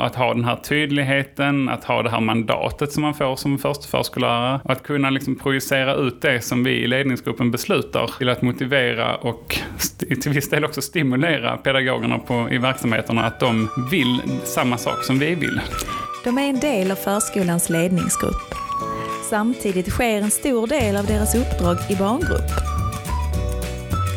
Att ha den här tydligheten, att ha det här mandatet som man får som försteförskollärare. Och att kunna liksom projicera ut det som vi i ledningsgruppen beslutar till att motivera och till viss del också stimulera pedagogerna på, i verksamheterna att de vill samma sak som vi vill. De är en del av förskolans ledningsgrupp. Samtidigt sker en stor del av deras uppdrag i barngrupp.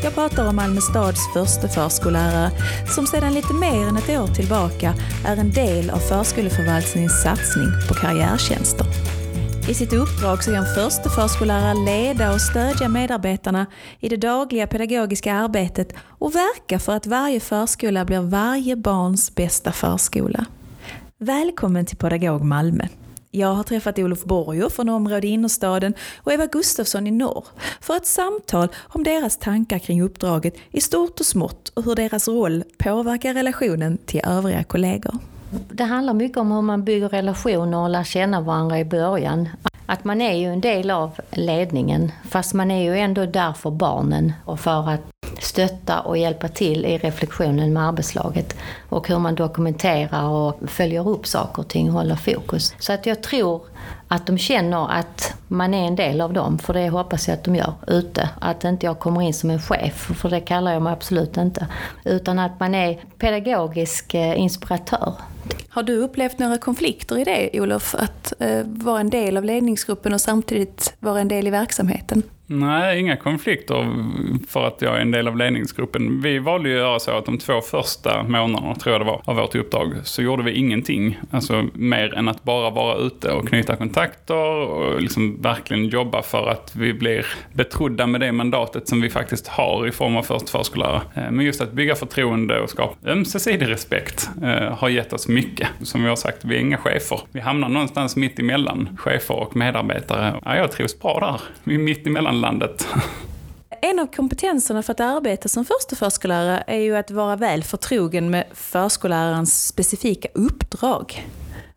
Jag pratar om Malmö stads första förskollärare som sedan lite mer än ett år tillbaka är en del av förskoleförvaltningens satsning på karriärtjänster. I sitt uppdrag ska en första förskollärare leda och stödja medarbetarna i det dagliga pedagogiska arbetet och verka för att varje förskola blir varje barns bästa förskola. Välkommen till Pedagog Malmö. Jag har träffat Olof Borger från område innerstaden och Eva Gustafsson i norr för ett samtal om deras tankar kring uppdraget i stort och smått och hur deras roll påverkar relationen till övriga kollegor. Det handlar mycket om hur man bygger relationer och lär känna varandra i början. Att man är ju en del av ledningen fast man är ju ändå där för barnen och för att stötta och hjälpa till i reflektionen med arbetslaget. Och hur man dokumenterar och följer upp saker och ting och håller fokus. Så att jag tror att de känner att man är en del av dem, för det hoppas jag att de gör ute. Att inte jag kommer in som en chef, för det kallar jag mig absolut inte. Utan att man är pedagogisk eh, inspiratör. Har du upplevt några konflikter i det, Olof? Att eh, vara en del av ledningsgruppen och samtidigt vara en del i verksamheten? Nej, inga konflikter för att jag är en del av ledningsgruppen. Vi valde ju att göra så att de två första månaderna, tror jag det var, av vårt uppdrag, så gjorde vi ingenting. Alltså mer än att bara vara ute och knyta kontakter och liksom verkligen jobba för att vi blir betrodda med det mandatet som vi faktiskt har i form av först förskollärare. Eh, men just att bygga förtroende och skapa ömsesidig respekt eh, har gett oss mycket. Som vi har sagt, vi är inga chefer. Vi hamnar någonstans mitt emellan chefer och medarbetare. Ja, jag trivs bra där. Vi är mitt emellan landet. En av kompetenserna för att arbeta som första förskollärare är ju att vara väl förtrogen med förskollärarens specifika uppdrag.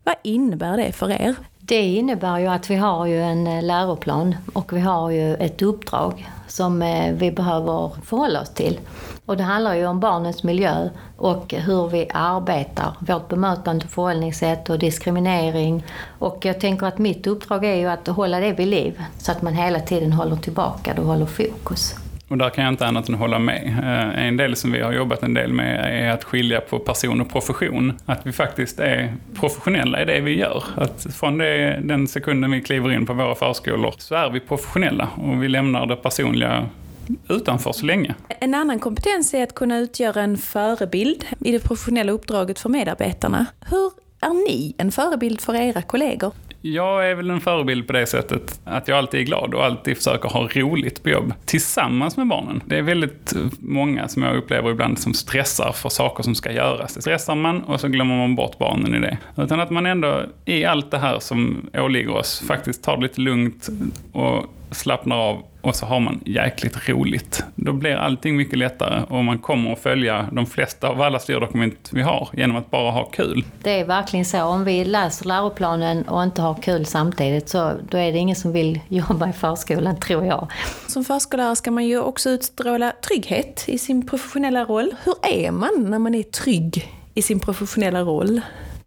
Vad innebär det för er? Det innebär ju att vi har ju en eh, läroplan och vi har ju ett uppdrag som eh, vi behöver förhålla oss till. Och det handlar ju om barnens miljö och hur vi arbetar, vårt bemötande förhållningssätt och diskriminering. Och jag tänker att mitt uppdrag är ju att hålla det vid liv så att man hela tiden håller tillbaka det och håller fokus. Och där kan jag inte annat än hålla med. Eh, en del som vi har jobbat en del med är att skilja på person och profession. Att vi faktiskt är professionella i det vi gör. Att från det, den sekunden vi kliver in på våra förskolor så är vi professionella och vi lämnar det personliga utanför så länge. En annan kompetens är att kunna utgöra en förebild i det professionella uppdraget för medarbetarna. Hur är ni en förebild för era kollegor? Jag är väl en förebild på det sättet att jag alltid är glad och alltid försöker ha roligt på jobb tillsammans med barnen. Det är väldigt många som jag upplever ibland som stressar för saker som ska göras. Det stressar man och så glömmer man bort barnen i det. Utan att man ändå i allt det här som åligger oss faktiskt tar det lite lugnt och slappnar av och så har man jäkligt roligt. Då blir allting mycket lättare och man kommer att följa de flesta av alla styrdokument vi har genom att bara ha kul. Det är verkligen så. Om vi läser läroplanen och inte har kul samtidigt så då är det ingen som vill jobba i förskolan, tror jag. Som förskollärare ska man ju också utstråla trygghet i sin professionella roll. Hur är man när man är trygg i sin professionella roll?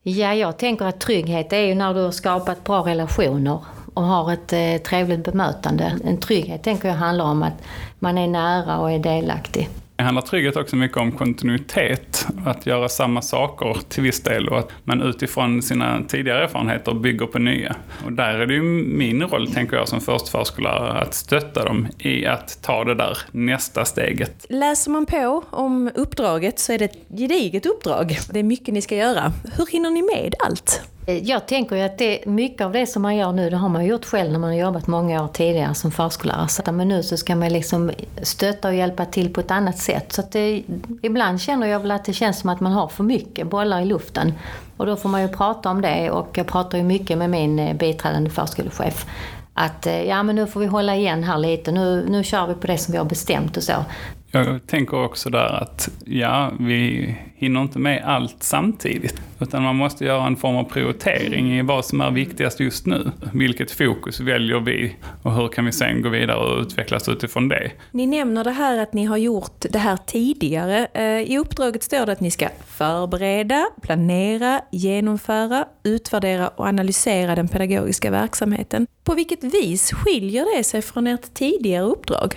Ja, jag tänker att trygghet är ju när du har skapat bra relationer och har ett eh, trevligt bemötande. En trygghet tänker jag handlar om att man är nära och är delaktig. Det handlar trygghet också mycket om kontinuitet, att göra samma saker till viss del och att man utifrån sina tidigare erfarenheter bygger på nya. Och där är det ju min roll, tänker jag, som förstförskollärare att stötta dem i att ta det där nästa steget. Läser man på om uppdraget så är det ett gediget uppdrag. Det är mycket ni ska göra. Hur hinner ni med allt? Eh, jag tänker ju att det, mycket av det som man gör nu, det har man gjort själv när man har jobbat många år tidigare som förskollärare. Men nu så ska man liksom stötta och hjälpa till på ett annat sätt. Så att det, ibland känner jag väl att det känns som att man har för mycket bollar i luften. Och då får man ju prata om det och jag pratar ju mycket med min eh, biträdande förskolechef att eh, ja men nu får vi hålla igen här lite, nu, nu kör vi på det som vi har bestämt och så. Jag tänker också där att ja, vi hinner inte med allt samtidigt. Utan man måste göra en form av prioritering i vad som är viktigast just nu. Vilket fokus väljer vi och hur kan vi sen gå vidare och utvecklas utifrån det? Ni nämner det här att ni har gjort det här tidigare. Eh, I uppdraget står det att ni ska förbereda, planera, genomföra, utvärdera och analysera den pedagogiska verksamheten. På vilket vis skiljer det sig från ert tidigare uppdrag?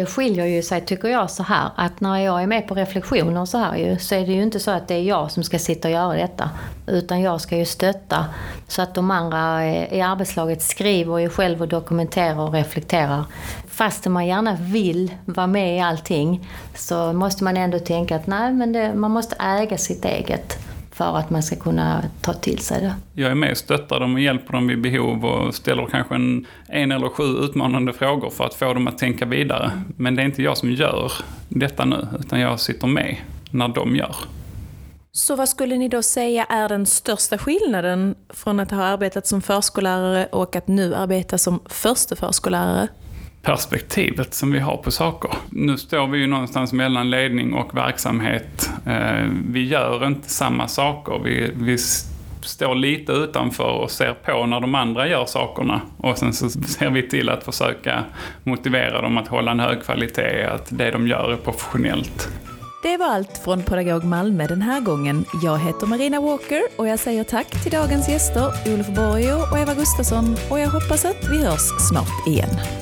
Det skiljer ju sig, tycker jag, så här att när jag är med på reflektioner så här ju, så är det ju inte så att det är jag som ska sitta och göra detta. Utan jag ska ju stötta så att de andra eh, i arbetslaget skriver ju själv och dokumenterar och reflekterar. Fastän man gärna vill vara med i allting så måste man ändå tänka att nej, men det, man måste äga sitt eget för att man ska kunna ta till sig det. Jag är med och stöttar dem och hjälper dem vid behov och ställer kanske en, en eller sju utmanande frågor för att få dem att tänka vidare. Men det är inte jag som gör detta nu, utan jag sitter med när de gör. Så vad skulle ni då säga är den största skillnaden från att ha arbetat som förskollärare och att nu arbeta som förste förskollärare? Perspektivet som vi har på saker. Nu står vi ju någonstans mellan ledning och verksamhet. Eh, vi gör inte samma saker. Vi, vi står lite utanför och ser på när de andra gör sakerna. Och sen så ser vi till att försöka motivera dem att hålla en hög kvalitet, att det de gör är professionellt. Det var allt från Pedagog Malmö den här gången. Jag heter Marina Walker och jag säger tack till dagens gäster Olof Borgio och Eva Gustafsson och jag hoppas att vi hörs snart igen.